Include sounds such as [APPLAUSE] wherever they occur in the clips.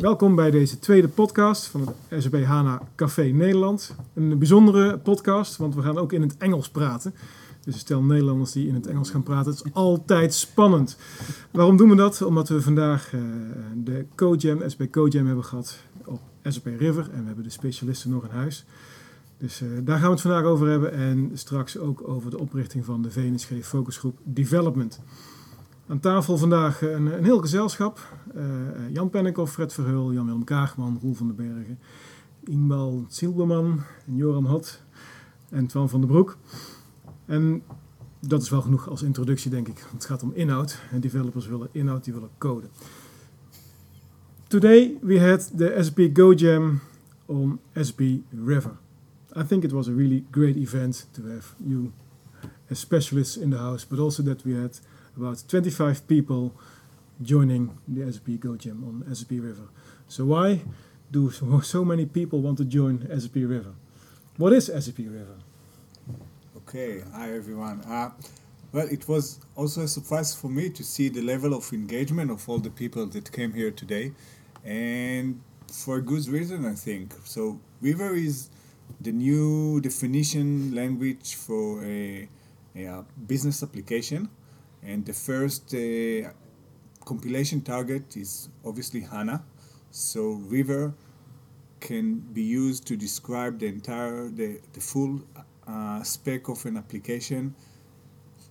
Welkom bij deze tweede podcast van het SAP HANA Café Nederland. Een bijzondere podcast, want we gaan ook in het Engels praten. Dus stel Nederlanders die in het Engels gaan praten, het is altijd spannend. Waarom doen we dat? Omdat we vandaag uh, de CoJam, SAP CoJam hebben gehad op SAP River. En we hebben de specialisten nog in huis. Dus uh, daar gaan we het vandaag over hebben. En straks ook over de oprichting van de VNSG Focusgroep Development. Aan tafel vandaag een, een heel gezelschap. Uh, Jan Pennekoff, Fred Verheul, Jan-Willem Kaagman, Roel van den Bergen, Ingbal Silberman, Joram Hot en Twan van den Broek. En dat is wel genoeg als introductie, denk ik. Het gaat om inhoud. En developers willen inhoud, die willen code. Today we had the SP Go Jam on SP River. I think it was a really great event to have you as specialists in the house, but also that we had about 25 people joining the SAP CodeJam on SAP River. So why do [LAUGHS] so many people want to join SAP River? What is SAP River? Okay, hi everyone. Uh, well, it was also a surprise for me to see the level of engagement of all the people that came here today, and for a good reason, I think. So, River is the new definition language for a, a business application and the first uh, compilation target is obviously HANA. So River can be used to describe the entire, the, the full uh, spec of an application,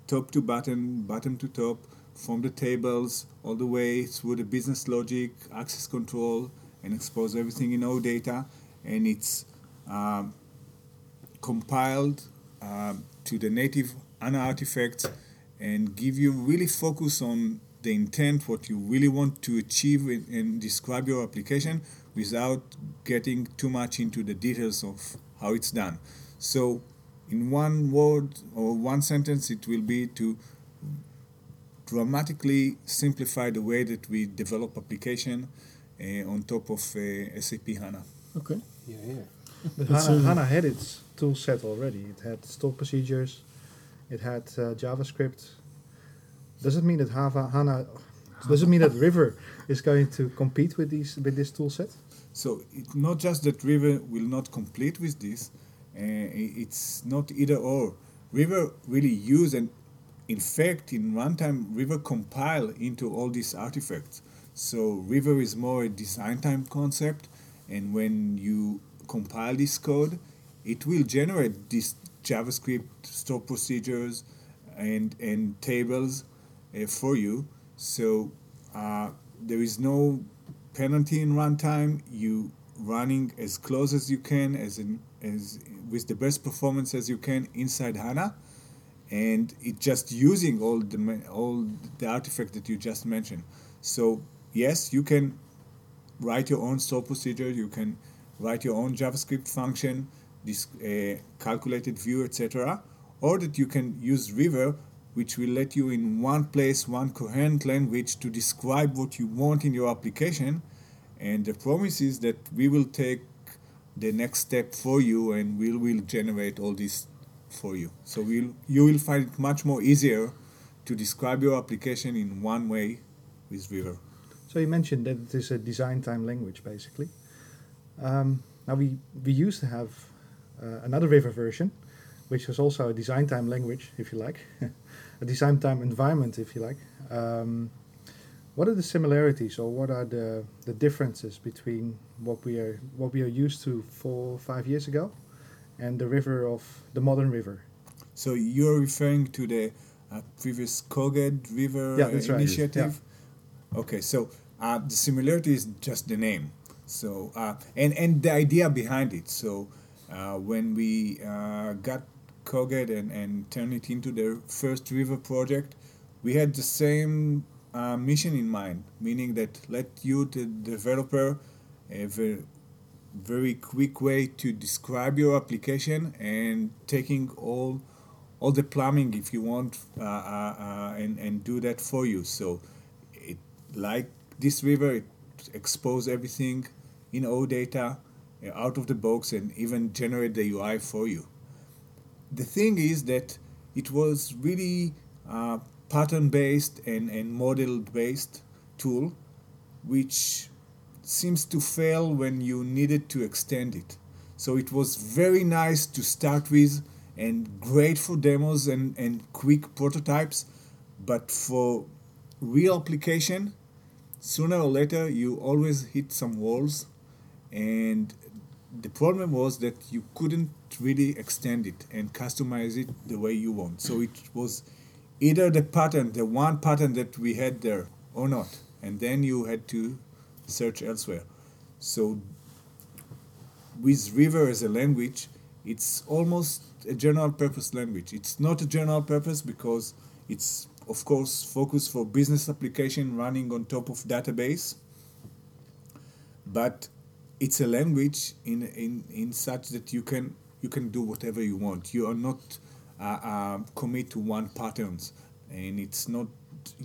top to bottom, bottom to top, from the tables all the way through the business logic, access control, and expose everything in OData. And it's um, compiled um, to the native HANA artifacts and give you really focus on the intent, what you really want to achieve and describe your application without getting too much into the details of how it's done. So, in one word or one sentence, it will be to dramatically simplify the way that we develop application uh, on top of uh, SAP HANA. Okay. Yeah, yeah. But HANA, HANA had its tool set already. It had stored procedures, it had uh, JavaScript. Does it mean that Java, HANA, does it mean that River is going to compete with these with this tool set? So it's not just that River will not compete with this. Uh, it's not either or. River really use and in fact in runtime River compile into all these artifacts. So River is more a design time concept, and when you compile this code, it will generate this JavaScript store procedures and and tables uh, for you. So uh, there is no penalty in runtime. You running as close as you can, as in as with the best performance as you can inside HANA, and it just using all the all the artifact that you just mentioned. So yes, you can write your own store procedure. You can write your own JavaScript function this uh, calculated view, etc. Or that you can use River, which will let you in one place, one coherent language to describe what you want in your application. And the promise is that we will take the next step for you and we will generate all this for you. So we'll, you will find it much more easier to describe your application in one way with River. So you mentioned that it is a design time language, basically. Um, now we, we used to have another River version, which is also a design time language, if you like, [LAUGHS] a design time environment, if you like. Um, what are the similarities, or what are the, the differences between what we are what we are used to four five years ago, and the river of the modern river? So you're referring to the uh, previous Coghead River yeah, that's initiative. Right. Yeah. Okay, so uh, the similarity is just the name. So uh, and and the idea behind it. So uh, when we uh, got Coghead and, and turned it into the first river project, we had the same uh, mission in mind, meaning that let you, the developer, have a very quick way to describe your application and taking all all the plumbing if you want uh, uh, uh, and, and do that for you. So it like this river, it expose everything in OData out of the box and even generate the UI for you. The thing is that it was really uh, a pattern based and, and model based tool, which seems to fail when you needed to extend it. So it was very nice to start with and great for demos and, and quick prototypes, but for real application, sooner or later you always hit some walls and the problem was that you couldn't really extend it and customize it the way you want. So it was either the pattern, the one pattern that we had there, or not. And then you had to search elsewhere. So with River as a language, it's almost a general purpose language. It's not a general purpose because it's of course focused for business application running on top of database. But it's a language in, in, in such that you can you can do whatever you want. You are not uh, uh, commit to one patterns, and it's not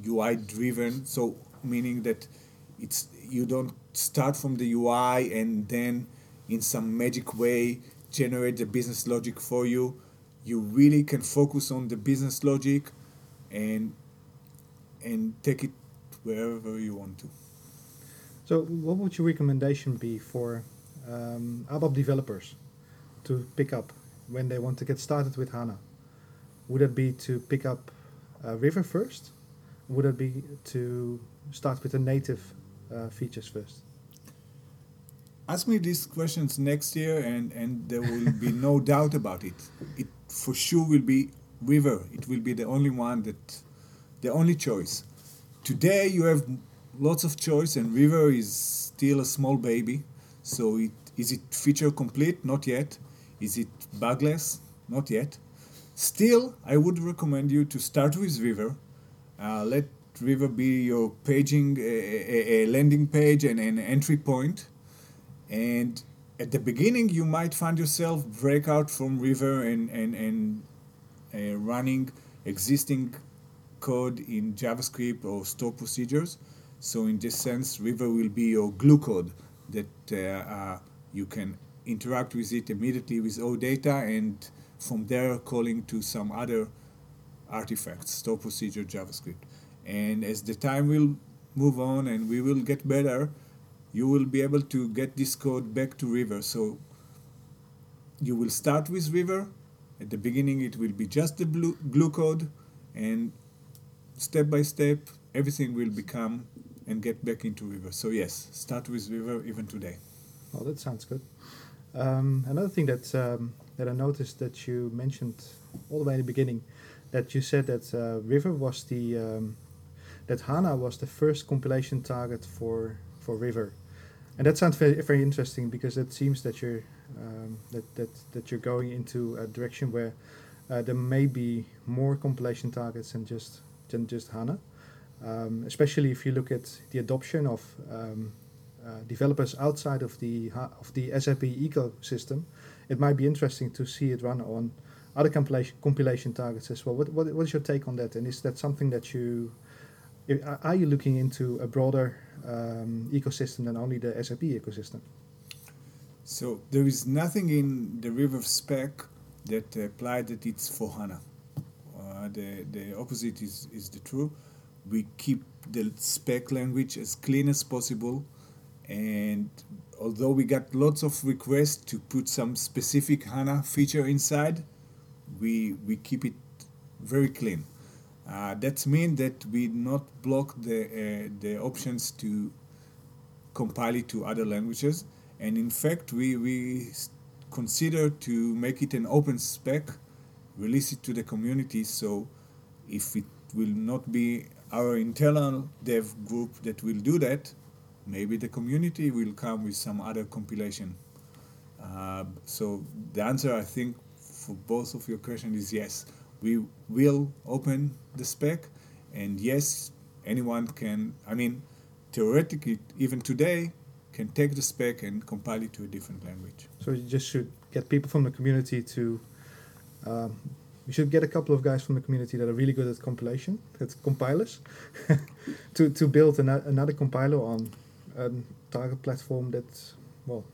UI driven. So meaning that it's you don't start from the UI and then in some magic way generate the business logic for you. You really can focus on the business logic and and take it wherever you want to. So, what would your recommendation be for um, ABAP developers to pick up when they want to get started with HANA? Would it be to pick up uh, River first? Would it be to start with the native uh, features first? Ask me these questions next year, and, and there will be no [LAUGHS] doubt about it. It for sure will be River. It will be the only one that, the only choice. Today you have lots of choice, and River is still a small baby. So it, is it feature complete? Not yet. Is it bugless? Not yet. Still, I would recommend you to start with River. Uh, let River be your paging, a, a, a landing page and an entry point. And at the beginning, you might find yourself break out from River and, and, and uh, running existing code in JavaScript or store procedures. So in this sense, River will be your glue code that uh, uh, you can interact with it immediately with all data, and from there calling to some other artifacts, store procedure, JavaScript. And as the time will move on and we will get better, you will be able to get this code back to River. So you will start with River. At the beginning, it will be just the blue, glue code, and step by step, everything will become and get back into River. So yes, start with River even today. Well, that sounds good. Um, another thing that um, that I noticed that you mentioned all the way in the beginning, that you said that uh, River was the um, that HANA was the first compilation target for for River, and that sounds very very interesting because it seems that you're um, that that that you're going into a direction where uh, there may be more compilation targets than just than just HANA. Um, especially if you look at the adoption of um, uh, developers outside of the of the SAP ecosystem, it might be interesting to see it run on other compilation compilation targets as well. What, what what is your take on that? And is that something that you are you looking into a broader um, ecosystem than only the SAP ecosystem? So there is nothing in the River spec that applied that it's for HANA. Uh, the the opposite is is the true we keep the spec language as clean as possible and although we got lots of requests to put some specific HANA feature inside, we, we keep it very clean. Uh, that means that we not block the, uh, the options to compile it to other languages. And in fact, we, we consider to make it an open spec, release it to the community. So if it will not be our internal dev group that will do that, maybe the community will come with some other compilation. Uh, so the answer, I think, for both of your questions is yes. We will open the spec, and yes, anyone can. I mean, theoretically, even today, can take the spec and compile it to a different language. So you just should get people from the community to um, we should get a couple of guys from the community that are really good at compilation, at compilers, [LAUGHS] to, to build an, another compiler on a target platform that, well,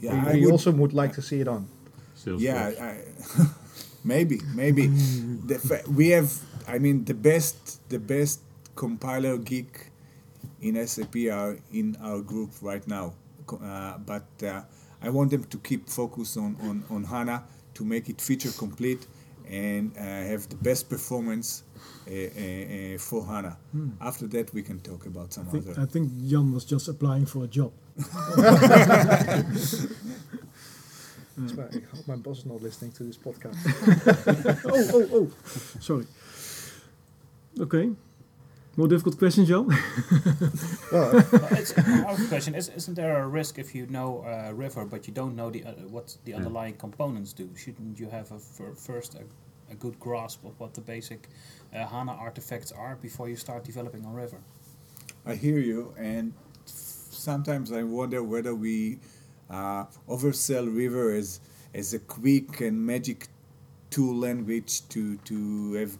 yeah, we, we would, also would like to see it on. Salesforce. Yeah, I, [LAUGHS] maybe, maybe. the, [LAUGHS] we have, I mean, the best, the best compiler geek in SAP are in our group right now. Uh, but uh, I want them to keep focus on, on, on HANA to make it feature complete and uh, have the best performance uh, uh, for HANA. Hmm. After that, we can talk about some I think, other. I think Jan was just applying for a job. [LAUGHS] That's I hope my boss is not listening to this podcast. [LAUGHS] oh, oh, oh. Sorry. Okay. More difficult questions, [LAUGHS] Jan? well, Well, it's, I have a question: Is, Isn't there a risk if you know uh, River but you don't know the uh, what the underlying components do? Shouldn't you have a fir- first a, a good grasp of what the basic uh, HANA artifacts are before you start developing on River? I hear you, and sometimes I wonder whether we uh, oversell River as as a quick and magic tool language to to have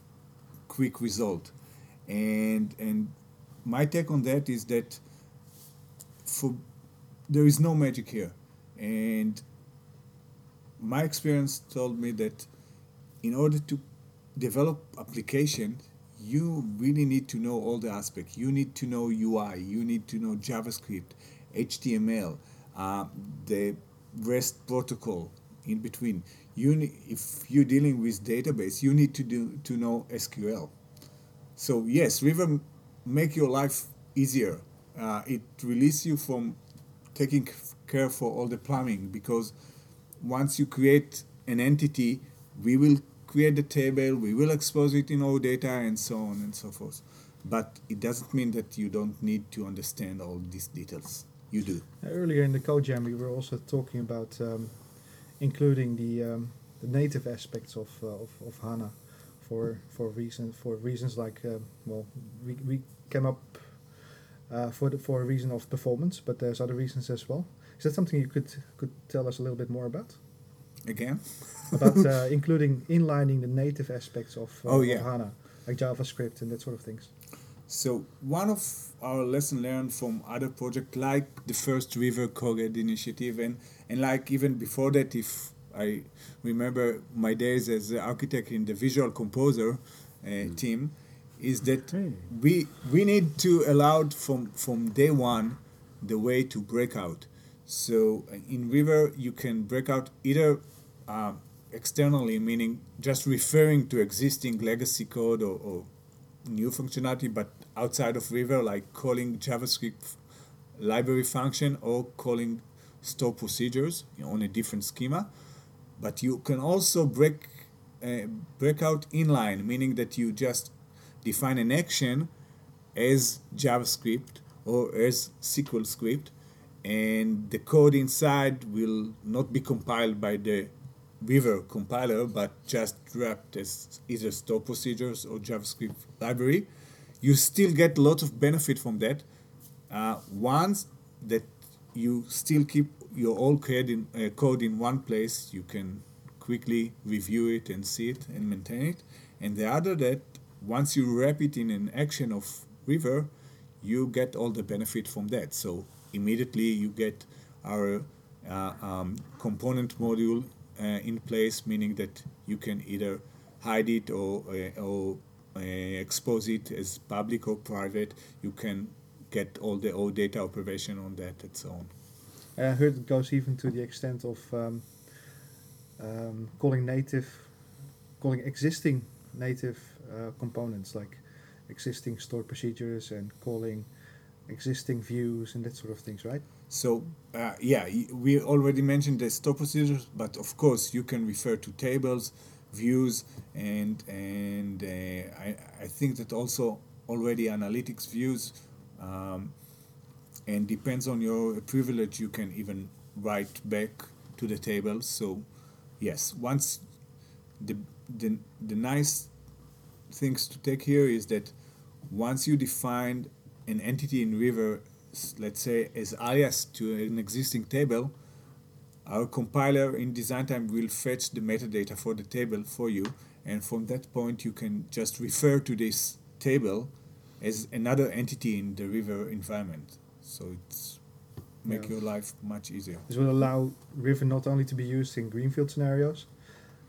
quick result, and and my take on that is that for there is no magic here, and my experience told me that in order to develop application you really need to know all the aspects. You need to know ui you need to know javascript html uh, the rest protocol in between. You if you're dealing with database you need to do to know sql so yes river make your life easier uh, it release you from taking care for all the plumbing because once you create an entity, we will create the table, we will expose it in OData, and so on and so forth. But it doesn't mean that you don't need to understand all these details. You do. earlier in the code jam, we were also talking about um, including the, um, the native aspects of, uh, of, of HANA for for reason for reasons like uh, well we, we came up uh, for the, for a reason of performance, but there's other reasons as well. Is that something you could could tell us a little bit more about? Again? About uh, [LAUGHS] including inlining the native aspects of, uh, Oh, of. HANA, like JavaScript and that sort of things. So one of our lesson learned from other projects like the first River Coghead initiative and, and like even before that if I remember my days as an architect in the visual composer uh, team is that Hey. we we need to allow from from day one the way to break out. So uh, in River you can break out either uh, externally, meaning just referring to existing legacy code or, or new functionality, but outside of River, like calling JavaScript library function or calling store procedures you know, on a different schema. But you can also break uh, break out inline, meaning that you just define an action as JavaScript or as SQL script, and the code inside will not be compiled by the River compiler, but just wrapped as either store procedures or JavaScript library. You still get a lot of benefit from that. Uh, once that you still keep your old code in, uh, code in one place, you can quickly review it and see it and maintain it. And the other that once you wrap it in an action of River, you get all the benefit from that. So immediately you get our uh, um, component module uh, in place, meaning that you can either hide it or, uh, or uh, expose it as public or private. You can get all the OData operation on that and so on. I heard it goes even to the extent of um, um, calling native, calling existing native uh, components like existing stored procedures and calling existing views and that sort of things, right? So uh, yeah, we already mentioned the stored procedures, but of course you can refer to tables, views, and and uh, I I think that also already analytics views, um, and depends on your privilege, you can even write back to the table. So yes, once the the the nice things to take here is that once you define an entity in River, let's say as alias to an existing table, our compiler in design time will fetch the metadata for the table for you, and from that point you can just refer to this table as another entity in the River environment. So it's make Yeah. your life much easier. This will allow River not only to be used in greenfield scenarios,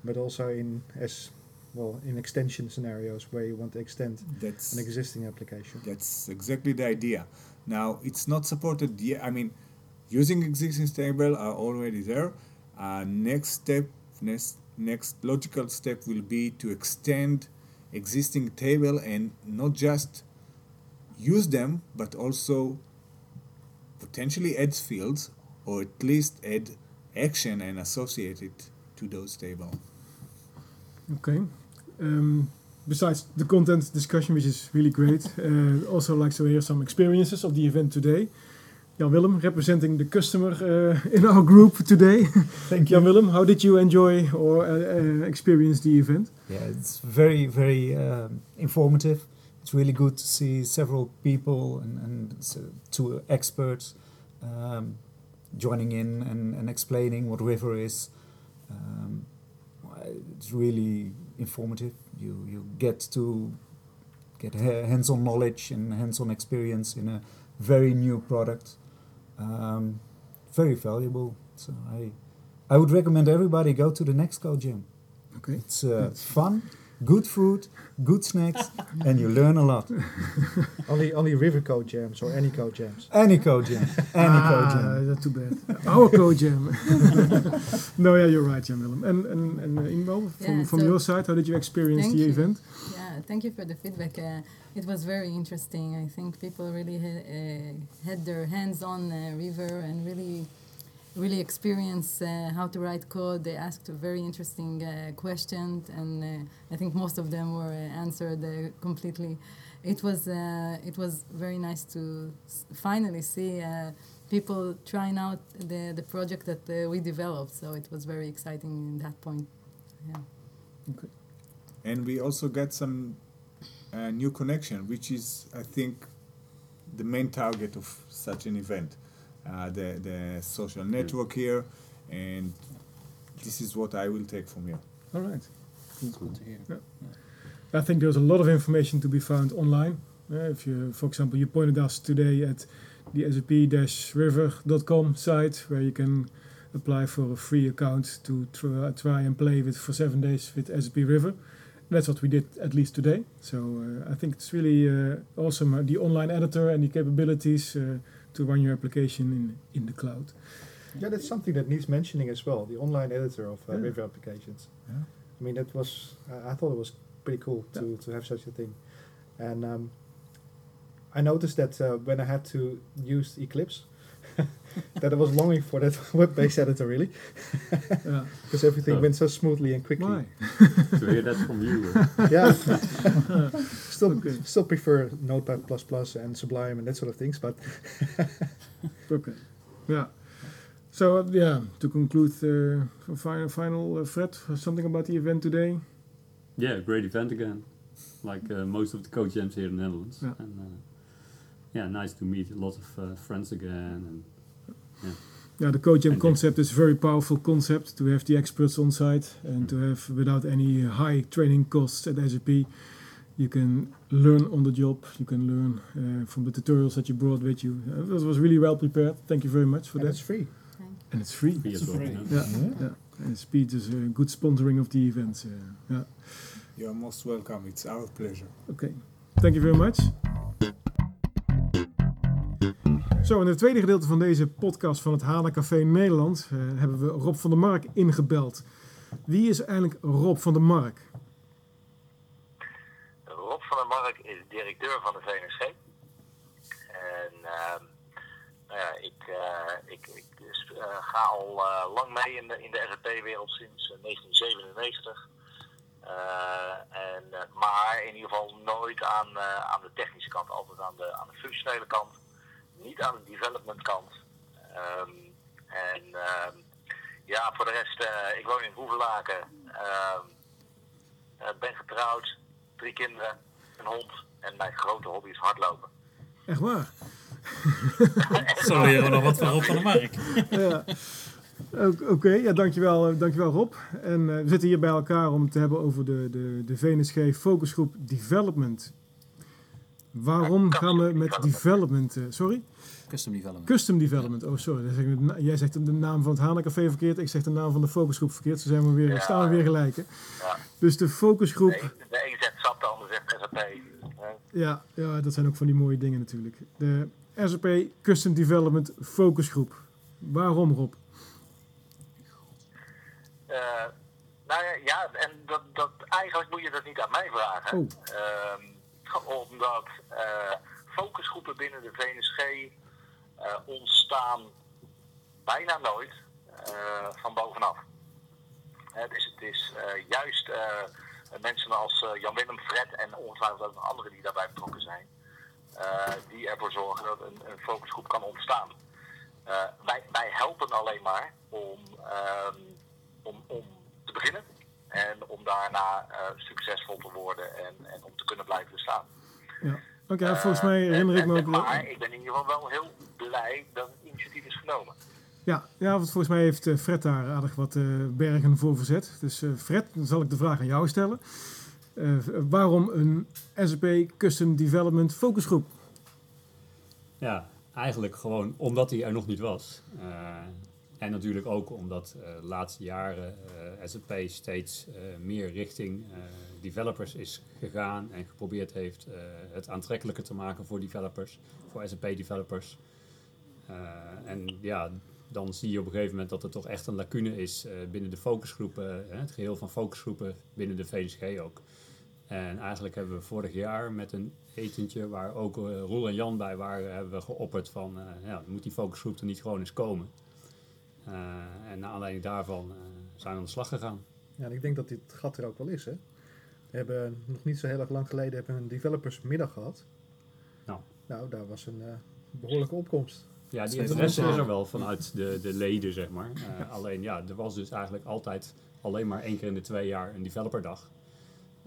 but also in as well, in extension scenarios where you want to extend That's an existing application. That's exactly the idea. Now it's not supported yet. I mean, using existing stable are already there. Uh, next step, next next logical step will be to extend existing table and not just use them, but also potentially add fields or at least add action and associate it to those table. Okay. Um, besides the content discussion, which is really great, uh, also like to hear some experiences of the event today. Jan Willem, representing the customer uh, in our group today. [LAUGHS] Thank you. Jan Willem, how did you enjoy or uh, uh, experience the event? Yeah, it's very, very um, informative. It's really good to see several people and, and so two experts um, joining in and, and explaining what River is. Um, it's really informative. You you get to get hands-on knowledge and hands-on experience in a very new product. Um, very valuable. So I I would recommend everybody go to the next CodeJam. Okay. It's uh, fun, good food, good snacks, and you learn a lot. [LAUGHS] Only only river code jams or any code jams. Any code Jam, any Go ah, Jam. that's too bad. Our co-jam. [LAUGHS] no, yeah, you're right, Jan Willem. And, and, and uh, Ingo, from, Yeah, from so- your side, how did you experience the you. event? Yeah, thank you for the feedback. Uh, it was very interesting. I think people really ha- uh, had their hands on uh, River and really, really experienced uh, how to write code. They asked very interesting uh, questions, and uh, I think most of them were uh, answered uh, completely. It was uh, it was very nice to finally see. People trying out the, the project that we developed, so it was very exciting in that point. Yeah. and we also got some new connection, which is, I think, the main target of such an event. Uh, the the social network here, and this is what I will take from here. All right. It's good to hear. I think there's a lot of information to be found online. Uh, if you, for example, you pointed us today at the sap-river.com site where you can apply for a free account to try, try and play with for seven days with SAP River. That's what we did at least today. So uh, I think it's really uh, awesome uh, the online editor and the capabilities uh, to run your application in in the cloud. Yeah, that's something that needs mentioning as well. The online editor of uh, Yeah. river applications. Yeah. I mean, that was I I thought it was pretty cool to, to have such a thing, and um, I noticed that uh, when I had to use Eclipse, [LAUGHS] that I was longing for that [LAUGHS] web-based editor really, [LAUGHS] Yeah. because everything So- went so smoothly and quickly. Why? to hear that from you. uh, Yeah, still Okay. still prefer Notepad plus plus and Sublime and that sort of things, but Okay. Yeah. So uh, yeah, to conclude, uh, final, final uh, Fred, something about the event today. yeah, great event again. Like uh, most of the coach jams here in the Netherlands. Yeah. And uh, yeah, nice to meet a lot of uh, friends again. And Yeah, the CodeJam And the- concept is a very powerful concept to have the experts on site and to have without any high training costs at SAP. You can learn on the job. You can learn uh, from the tutorials that you brought with you. Uh, that was really well prepared. Thank you very much for and that. it's free. and it's free. free It's well. free. you know. Yeah, yeah. And Speed is a good sponsoring of the events. Uh, yeah. You are most welcome. It's our pleasure. Oké, thank you very much. Zo, in het tweede gedeelte van deze podcast van het HANA Café Nederland eh, hebben we Rob van der Mark ingebeld. Wie is eigenlijk Rob van der Mark? Rob van der Mark is directeur van de VNSG. En ehm, nou eh, ik, ik dus, eh, ga al lang mee in de, in de SAP-wereld sinds eh, 1997. Eh, en, maar in ieder geval nooit aan, aan de technische kant, altijd aan de, aan de functionele kant. Niet aan de development kant. Ehm, en ehm, ja, voor de rest, eh, ik woon in Hoevelaken. Ehm, eh, ben getrouwd, drie kinderen, een hond. En mijn grote hobby is hardlopen. Echt waar? [LAUGHS] Zo leren we nog wat van Rob van der Mark. ja. Oké, ja, dankjewel, eh, dankjewel Rob. En eh, we zitten hier bij elkaar om het te hebben over de, de, de VNSG Focusgroep Development. Waarom gaan we met development... eh, sorry? Custom development. Custom development. Oh, sorry. Dan zeg ik de na- Jij zegt de naam van het Hanecafé verkeerd. Ik zeg de naam van de focusgroep verkeerd. Zo zijn we weer, Ja. staan we weer gelijk. Hè? Ja. Dus de focusgroep... De een, de een zegt SAP, de ander zegt SAP. Ja, ja, dat zijn ook van die mooie dingen natuurlijk. De SAP Custom Development Focusgroep. Waarom, Rob? Eh, nou ja, ja en dat, dat, eigenlijk moet je dat niet aan mij vragen. Oh. Ehm, omdat eh, focusgroepen binnen de VNSG eh, ontstaan bijna nooit eh, van bovenaf. Dus het is juist mensen als Jan-Willem Fred en ongetwijfeld ook nog anderen die daarbij betrokken zijn, die ervoor zorgen dat een, focusgroep kan ontstaan. Wij, wij helpen alleen maar om, ehm, om, om te beginnen en om daarna eh, succesvol te worden en, en om te kunnen blijven bestaan. Ja. Oké, volgens Eh, mij en- herinner ik en- me ook... wel- Maar ik ben in ieder geval wel heel blij dat het initiatief is genomen. Ja, ja, want volgens mij heeft eh, Fred daar aardig wat eh, bergen voor verzet. Dus eh, Fred, dan zal ik de vraag aan jou stellen. Eh, waarom een SAP Custom Development Focusgroep? Ja, eigenlijk gewoon omdat hij er nog niet was. Eh, en natuurlijk ook omdat eh, de laatste jaren eh SAP steeds eh, meer richting developers is gegaan en geprobeerd heeft het aantrekkelijker te maken voor developers, voor SAP-developers. en ja, dan zie je op een gegeven moment dat er toch echt een lacune is binnen de focusgroepen, het geheel van focusgroepen binnen de VSG ook. En eigenlijk hebben we vorig jaar met een etentje waar ook eh, Roel en Jan bij waren, hebben we geopperd van, ja, moet die focusgroep er niet gewoon eens komen? Eh, en naar aanleiding daarvan eh, zijn we aan de slag gegaan. Ja, en ik denk dat dit gat er ook wel is. Hè? We hebben nog niet zo heel erg lang geleden hebben een developersmiddag gehad. Nou. Nou, daar was een eh, behoorlijke opkomst. Ja, die interesse meer. is er wel vanuit de, de leden, zeg maar. Eh, [LAUGHS] Alleen ja, er was dus eigenlijk altijd alleen maar één keer in de twee jaar een developerdag.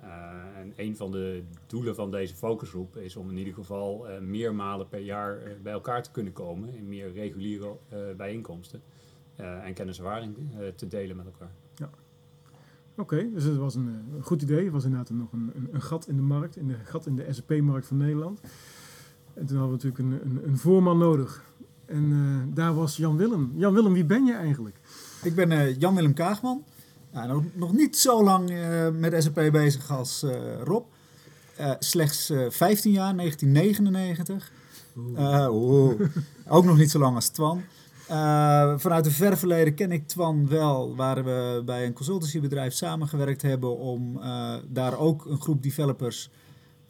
Eh, en een van de doelen van deze focusgroep is om in ieder geval eh, meermalen per jaar eh, bij elkaar te kunnen komen in meer reguliere eh, bijeenkomsten. Eh, en kennis en ervaring eh, te delen met elkaar. Oké, dus het was een, eh, een goed idee. Het was inderdaad nog een, een, een gat in de markt, in de gat in de SAP-markt van Nederland. En toen hadden we natuurlijk een, een, een voorman nodig. En eh, daar was Jan Willem. Jan Willem, wie ben je eigenlijk? Ik ben eh, Jan-Willem Kaagman. Nou, nog, nog niet zo lang eh, met SAP bezig als eh, Rob. Eh, slechts eh 15 jaar, 1999. Eh, oeh. Ook nog niet zo lang als Twan. Eh, vanuit het ver verleden ken ik Twan wel, waar we bij een consultancybedrijf samengewerkt hebben om eh, daar ook een groep developers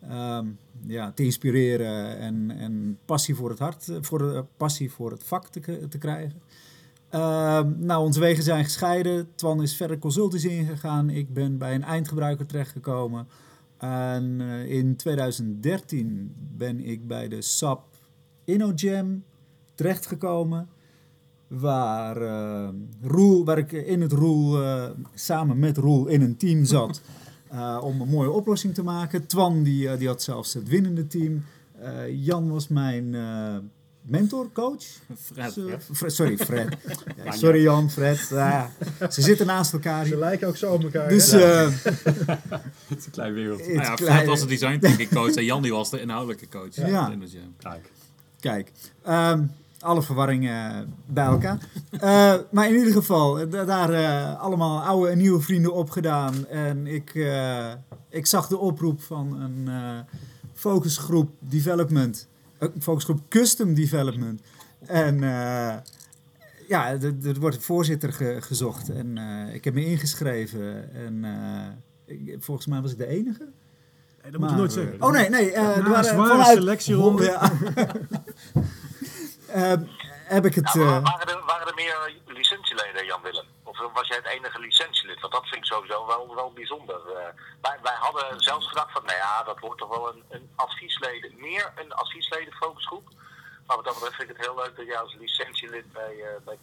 ehm, ja, te inspireren en, en passie voor het hart, eh, voor passie voor het vak te, te krijgen. Ehm, nou, onze wegen zijn gescheiden. Twan is verder consultancy ingegaan. Ik ben bij een eindgebruiker terechtgekomen. En in 2013 ben ik bij de SAP InnoJam terechtgekomen. Waar, eh, Roel, waar ik in het Roel, eh, samen met Roel in een team zat. [LAUGHS] eh, om een mooie oplossing te maken. Twan die, die had zelfs het winnende team. Eh, Jan was mijn eh, mentor, coach. Fred. Sorry, Fred. [LAUGHS] Ja, sorry Jan, Fred. Ja, ze zitten naast elkaar Ze lijken ook zo op elkaar. Dus eh, [LAUGHS] Het is een klein wereld. het Nou ja, Fred was de design thinking coach en Jan die was de inhoudelijke coach. Ja. In de gym. Kijk. Kijk, ehm, alle verwarring eh, bij elkaar. Eh, maar in ieder geval, eh, da- daar allemaal oude en nieuwe vrienden opgedaan. En ik, ik zag de oproep van een focusgroep development. focusgroep custom development. En ja, er wordt een voorzitter ge- gezocht. En ik heb me ingeschreven. En ik- volgens mij was ik de enige. Nee, dat moet je nooit zeggen. Oh nee, nee. Na er een waren zware vanuit- selectieronde. Ja. [LAUGHS] Eh, heb ik het... Eh, waren, er, waren er meer licentieleden, Jan-Willem? Of was jij het enige licentielid? Want dat vind ik sowieso wel, wel bijzonder. Eh, wij, wij hadden zelfs gedacht van, nou ja, dat wordt toch wel een, een adviesleden, meer een adviesleden focusgroep. Maar wat dat betreft vind ik het heel leuk dat jij als licentielid bij, eh bij.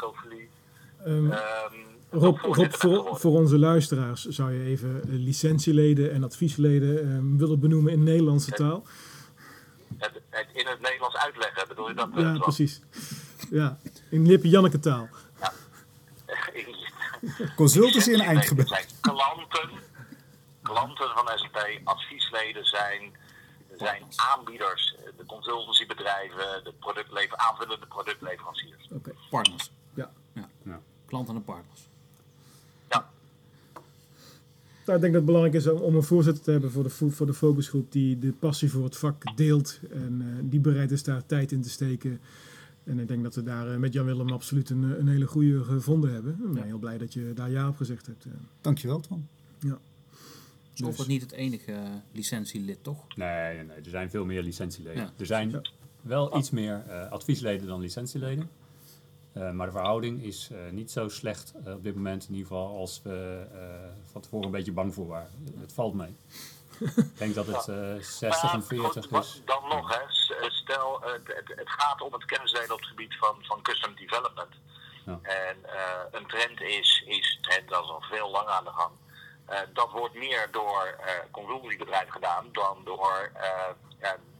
Ehm, ehm, Rob, voor, voor onze luisteraars zou je even licentieleden en adviesleden willen benoemen in Nederlandse taal. Het, het in het Nederlands uitleggen, bedoel je dat? eh, Ja, Twan? precies. Ja, in Lippe Janneke taal. [LAUGHS] Consultancy en Licentieleden eindgebruik. zijn klanten, klanten van SAP, adviesleden zijn, zijn aanbieders, eh, de consultancybedrijven, de productlever, aanvullende productleveranciers. Oké. Partners. Ja. ja. Ja. Klanten en partners. Ja, Nou, ik denk dat het belangrijk is om, een voorzitter te hebben voor de, voor de focusgroep die de passie voor het vak deelt en eh, die bereid is daar tijd in te steken. En ik denk dat we daar eh, met Jan Willem absoluut een, een hele goede gevonden hebben. Ik ben heel blij dat je daar ja op gezegd hebt. eh. Dankjewel, Tom. Is Alfred niet het enige licentielid, toch? Nee, nee, nee, er zijn veel meer licentieleden. Ja. Er zijn Ja. wel iets meer eh, adviesleden dan licentieleden. Eh, maar de verhouding is eh, niet zo slecht eh, op dit moment, in ieder geval als we van tevoren een beetje bang voor waren. Het valt mee. Ik denk dat het eh 60 en Maar 40 goed, is. Dan nog, hè, stel, het, het, gaat om het kennisdelen op het gebied van, van custom development. Ja. En een trend is, is trend dat is al veel langer aan de gang. Dat wordt meer door consultancybedrijven gedaan dan door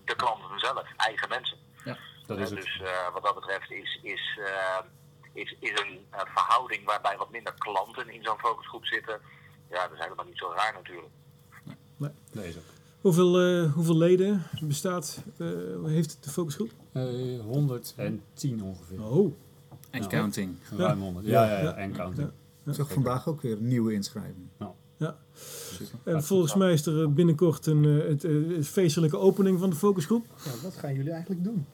de klanten zelf, eigen mensen. Dat is Eh, het. Dus eh, wat dat betreft is, is, eh, is, is een eh, verhouding waarbij wat minder klanten in zo'n focusgroep zitten. Ja, dat is helemaal niet zo raar natuurlijk. Is ook. Hoeveel, eh, hoeveel leden bestaat, eh, heeft de focusgroep? Eh, 110 ongeveer. Oh, En Ja. counting. Ruim 100. Ja, ja, ja, Ja. en counting. Ik zag vandaag ook weer een nieuwe inschrijving. en volgens mij is er binnenkort een het feestelijke opening van de focusgroep. Ja, wat gaan jullie eigenlijk doen?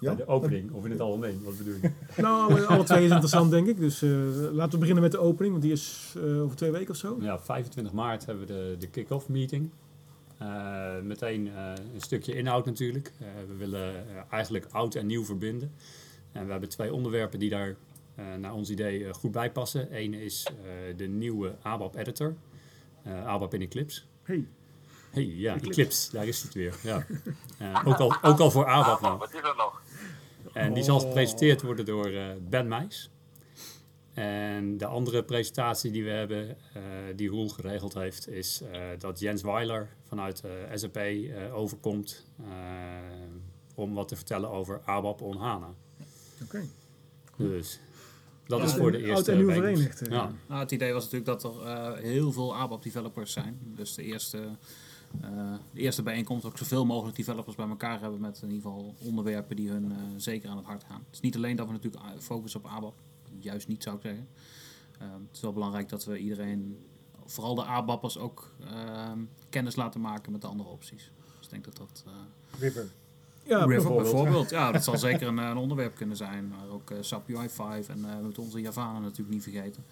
Bij de opening, of in het algemeen, wat bedoel je? Nou, alle, twee is interessant, denk ik. Dus eh, laten we beginnen met de opening, want die is eh, over twee weken of zo. Ja, 25 maart hebben we de, de kick-off meeting. Eh, meteen een stukje inhoud natuurlijk. We willen eigenlijk oud en nieuw verbinden. En we hebben twee onderwerpen die daar naar ons idee goed bij passen. Eén is de nieuwe ABAP editor. eh ABAP in Eclipse. Hey. Hey, ja, Eclipse, daar is het weer. Ja. [LAUGHS] Eh, ook, al, ook al voor ABAP nou. wat is er nog? En die zal gepresenteerd worden door eh, Ben Meijs. En de andere presentatie die we hebben, eh, die Roel geregeld heeft, is eh, dat Jens Weiler vanuit SAP eh, overkomt om wat te vertellen over ABAP on HANA. Oké. Dus dat Ja, is voor de Oud eerste en nieuw verenigd. Ja. Nou, het idee was natuurlijk dat er eh, heel veel ABAP-developers zijn. Dus de eerste, de eerste bijeenkomst ook zoveel mogelijk developers bij elkaar hebben met in ieder geval onderwerpen die hun eh, zeker aan het hart gaan. Het is niet alleen dat we natuurlijk a- focussen op ABAP, juist niet zou ik zeggen. Eh, het is wel belangrijk dat we iedereen, vooral de ABAP'ers, ook eh, kennis laten maken met de andere opties. Dus ik denk dat dat... eh, River. Ja, River bijvoorbeeld. bijvoorbeeld, ja, dat zal [LAUGHS] zeker een, eh, een onderwerp kunnen zijn. Maar ook eh, SAP UI5 en eh met onze Javanen natuurlijk niet vergeten.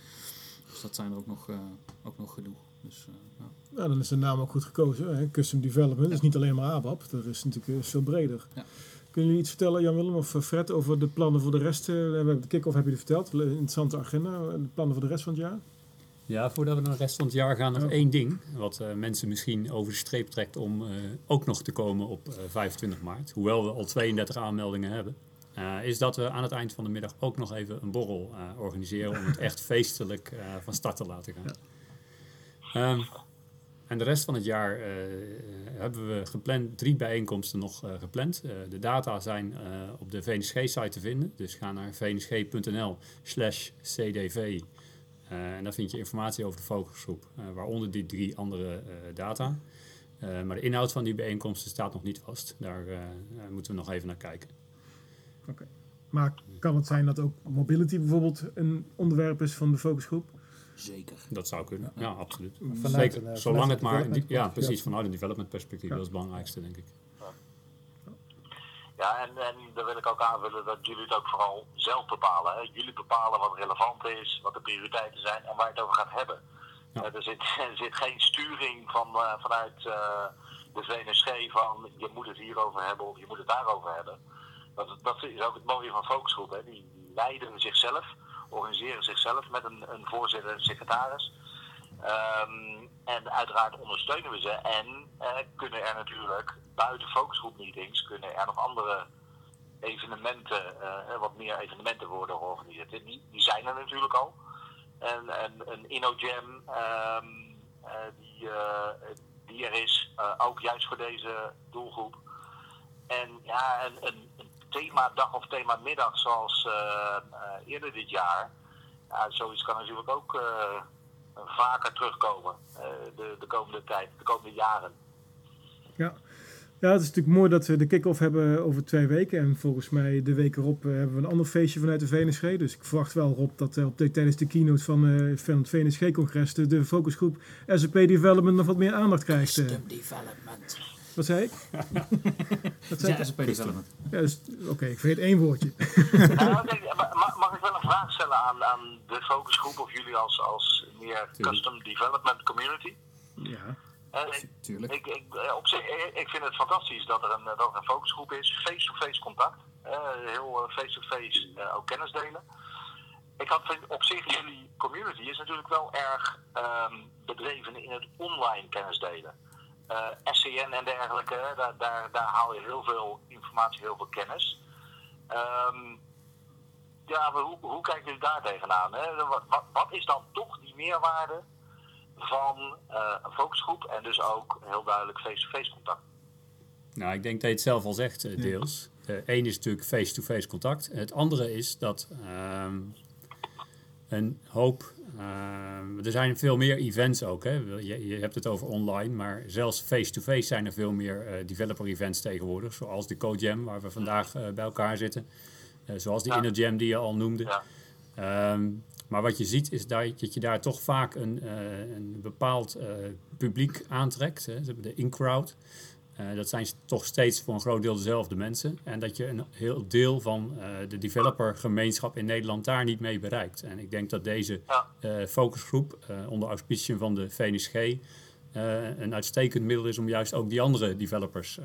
Dus dat zijn er ook nog, eh, ook nog genoeg. Dus, eh, ja. Nou, dan is de naam ook goed gekozen. Hè? Custom Development is niet alleen maar ABAP. Dat is natuurlijk eh, veel breder. Ja. Kunnen jullie iets vertellen, Jan-Willem of eh, Fred, over de plannen voor de rest? eh, we hebben de kick-off heb je verteld. Een interessante agenda. De plannen voor de rest van het jaar? Ja, voordat we naar de rest van het jaar gaan, nog Ja. één ding. Wat eh, mensen misschien over de streep trekt om eh, ook nog te komen op eh, 25 maart. Hoewel we al 32 aanmeldingen hebben. eh, is dat we aan het eind van de middag ook nog even een borrel eh, organiseren. Om het echt [LAUGHS] feestelijk eh, van start te laten gaan. Ehm, en de rest van het jaar eh, hebben we gepland, drie bijeenkomsten nog eh, gepland. Eh, de data zijn eh, op de VNSG-site te vinden. Dus ga naar vnsg.nl slash cdv. Eh, en daar vind je informatie over de focusgroep, eh, waaronder die drie andere eh, data. Eh, maar de inhoud van die bijeenkomsten staat nog niet vast. Daar eh, eh, moeten we nog even naar kijken. Maar kan het zijn dat ook mobility bijvoorbeeld een onderwerp is van de focusgroep? Zeker. Dat zou kunnen, ja, absoluut. Vanuit Zeker, een, eh, zolang het maar, ja, precies, vanuit een development perspectief, Ja. dat is het belangrijkste, denk ik. Ja, en, en daar wil ik ook aanvullen dat jullie het ook vooral zelf bepalen. Hè. Jullie bepalen wat relevant is, wat de prioriteiten zijn en waar je het over gaat hebben. Ja. Eh, er, zit, [LAUGHS] er zit geen sturing van, eh, vanuit eh, de VNSG van je moet het hierover hebben of je moet het daarover hebben. Dat, dat is ook het mooie van focusgroep. Hè. Die, die leiden zichzelf, organiseren zichzelf met een, een voorzitter en secretaris. Ehm, en uiteraard ondersteunen we ze. En eh, kunnen er natuurlijk buiten focusgroep meetings kunnen er nog andere evenementen, eh, wat meer evenementen worden georganiseerd. Die, die zijn er natuurlijk al. En, en een InnoJam ehm, eh, die, die er is, ook juist voor deze doelgroep. En ja, een, een themadag of themamiddag zoals eh, eh, eerder dit jaar. Ja, zoiets kan natuurlijk ook eh, vaker terugkomen eh, de, de komende tijd, de komende jaren. Ja, het is natuurlijk mooi dat we de kick-off hebben over twee weken. En volgens mij de week erop hebben we een ander feestje vanuit de VNSG. Dus ik verwacht wel, Rob, dat op de, tijdens de keynote van, eh, van het VNSG-congres de, de focusgroep SAP Development nog wat meer aandacht krijgt. Custom development. Wat zei ik? [LAUGHS] Wat zei ik? Ja, SAP development. Ja, dus- Oké, ik vergeet één woordje. Nou, oké, ma- ma- mag ik wel een vraag stellen aan, aan de focusgroep of jullie als, als meer custom development community? Ja. Eh, ik- Tuurlijk. ik, ik, eh, op zich, ik- ik vind het fantastisch dat er een, dat er een focusgroep is, face-to-face contact, eh, heel eh, face-to-face eh, ook kennis delen. Ik had vind- op zich, jullie community is natuurlijk wel erg ehm, bedreven in het online kennis delen. Eh, SCN en dergelijke, daar, daar, daar haal je heel veel informatie, heel veel kennis. Ehm, ja, maar hoe, hoe kijken jullie daar tegenaan? Hè? Wat, wat, wat is dan toch die meerwaarde van eh, een focusgroep en dus ook heel duidelijk face-to-face contact? Nou, ik denk dat je het zelf al zegt, eh, deels. Eén is natuurlijk face-to-face contact. Het andere is dat ehm, een hoop... ehm, er zijn veel meer events ook. Hè. Je, je hebt het over online, maar zelfs face-to-face zijn er veel meer eh, developer-events tegenwoordig. Zoals de CodeJam, waar we vandaag eh, bij elkaar zitten. Eh, zoals de Ja. Inner Jam die je al noemde. Ja. Ehm, maar wat je ziet is dat je daar toch vaak een, eh, een bepaald eh, publiek aantrekt. Hè. Ze hebben de in-crowd. Eh, dat zijn toch steeds voor een groot deel dezelfde mensen. En dat je een heel deel van eh, de developergemeenschap in Nederland daar niet mee bereikt. En ik denk dat deze Ja. eh, focusgroep eh, onder auspiciën van de VNSG eh, een uitstekend middel is om juist ook die andere developers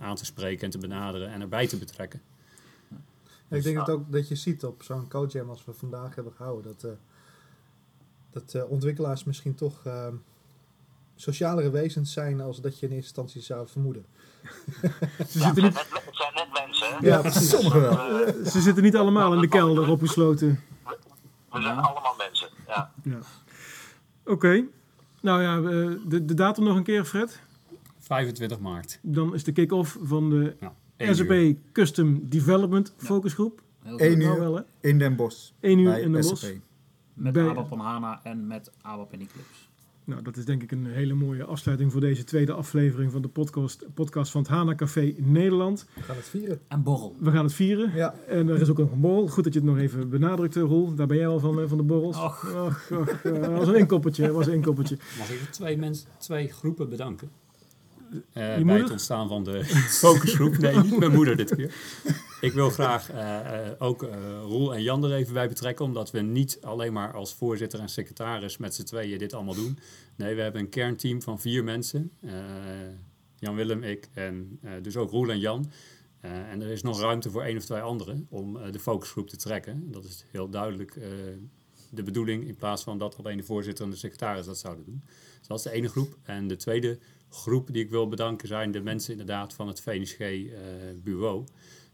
aan te spreken en te benaderen en erbij te betrekken. ik denk dat ook dat je ziet op zo'n coachjam als we vandaag hebben gehouden, dat, eh, dat ontwikkelaars misschien toch eh, socialere wezens zijn als dat je in eerste instantie zou vermoeden. [LAUGHS] Ze Ja, zitten het, niet, zijn net, het zijn net mensen. Hè? Ja, precies. Sommigen wel. Eh, ze zitten niet allemaal in de kelder opgesloten. we zijn allemaal mensen. Ja. Ja. Oké. Nou ja, de, de datum nog een keer, Fred. 25 maart. Dan is de kick-off van de Ja, SAP uur. Custom Development focusgroep. Heel Eén goed. uur. Nou wel, hè? In Den Bosch. Eén uur bij in de SAP. bos. Met Bij- ABAP on HANA en met ABAP in Eclipse. Nou, dat is denk ik een hele mooie afsluiting voor deze tweede aflevering van de podcast, podcast van het HANA Café Nederland. We gaan het vieren. En borrel. We gaan het vieren. Ja. En er is ook nog een borrel. Goed dat je het nog even benadrukt, eh, Roel. Daar ben jij wel van, eh, van de borrels. Och. Och, och, eh, dat was een inkoppertje. Dat was een inkoppertje. Mag ik twee, mensen, twee groepen bedanken? Eh, bij moeder? het ontstaan van de [LAUGHS] focusgroep. Nee, niet mijn moeder dit keer. Ik wil graag eh, eh, ook eh, Roel en Jan er even bij betrekken, omdat we niet alleen maar als voorzitter en secretaris met z'n tweeën dit allemaal doen. Nee, we hebben een kernteam van vier mensen. Eh, Jan Willem, ik en dus ook Roel en Jan. En er is nog ruimte voor één of twee anderen om de focusgroep te trekken. Dat is heel duidelijk de bedoeling, in plaats van dat alleen de voorzitter en de secretaris dat zouden doen. Dus dat is de ene groep. En de tweede groep die ik wil bedanken zijn de mensen inderdaad van het VNSG-bureau.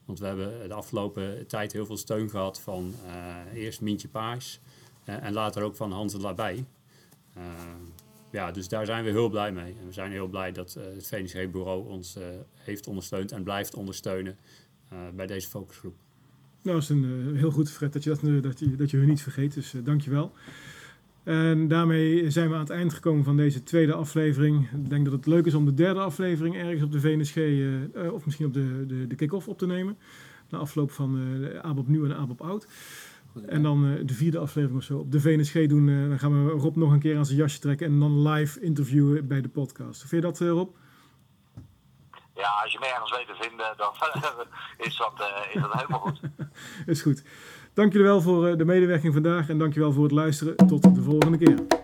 Want we hebben de afgelopen tijd heel veel steun gehad van eh, eerst Mientje Paars eh, en later ook van Hans de Labij. Eh, ja, dus daar zijn we heel blij mee. En we zijn heel blij dat het VNSG-bureau ons eh, heeft ondersteund en blijft ondersteunen bij deze focusgroep. Nou, dat is een, heel goed, Fred, dat je, dat, dat, je, dat je niet vergeet. Dus dank je wel. En daarmee zijn we aan het eind gekomen van deze tweede aflevering. Ik denk dat het leuk is om de derde aflevering ergens op de VNSG, eh, eh, of misschien op de, de, de kick-off op te nemen. Na afloop van eh, de ABOP Nieuw en ABOP Oud. Goed, En dan eh, de vierde aflevering of zo op de VNSG doen. eh, dan gaan we Rob nog een keer aan zijn jasje trekken en dan live interviewen bij de podcast. Vind je dat, eh, Rob? ja, als je me ergens weet te vinden, dan [LAUGHS] is, dat, eh, is dat helemaal goed. [LAUGHS] Is goed. Dank jullie wel voor eh, de medewerking vandaag en dank wel voor het luisteren. Tot de volgende keer.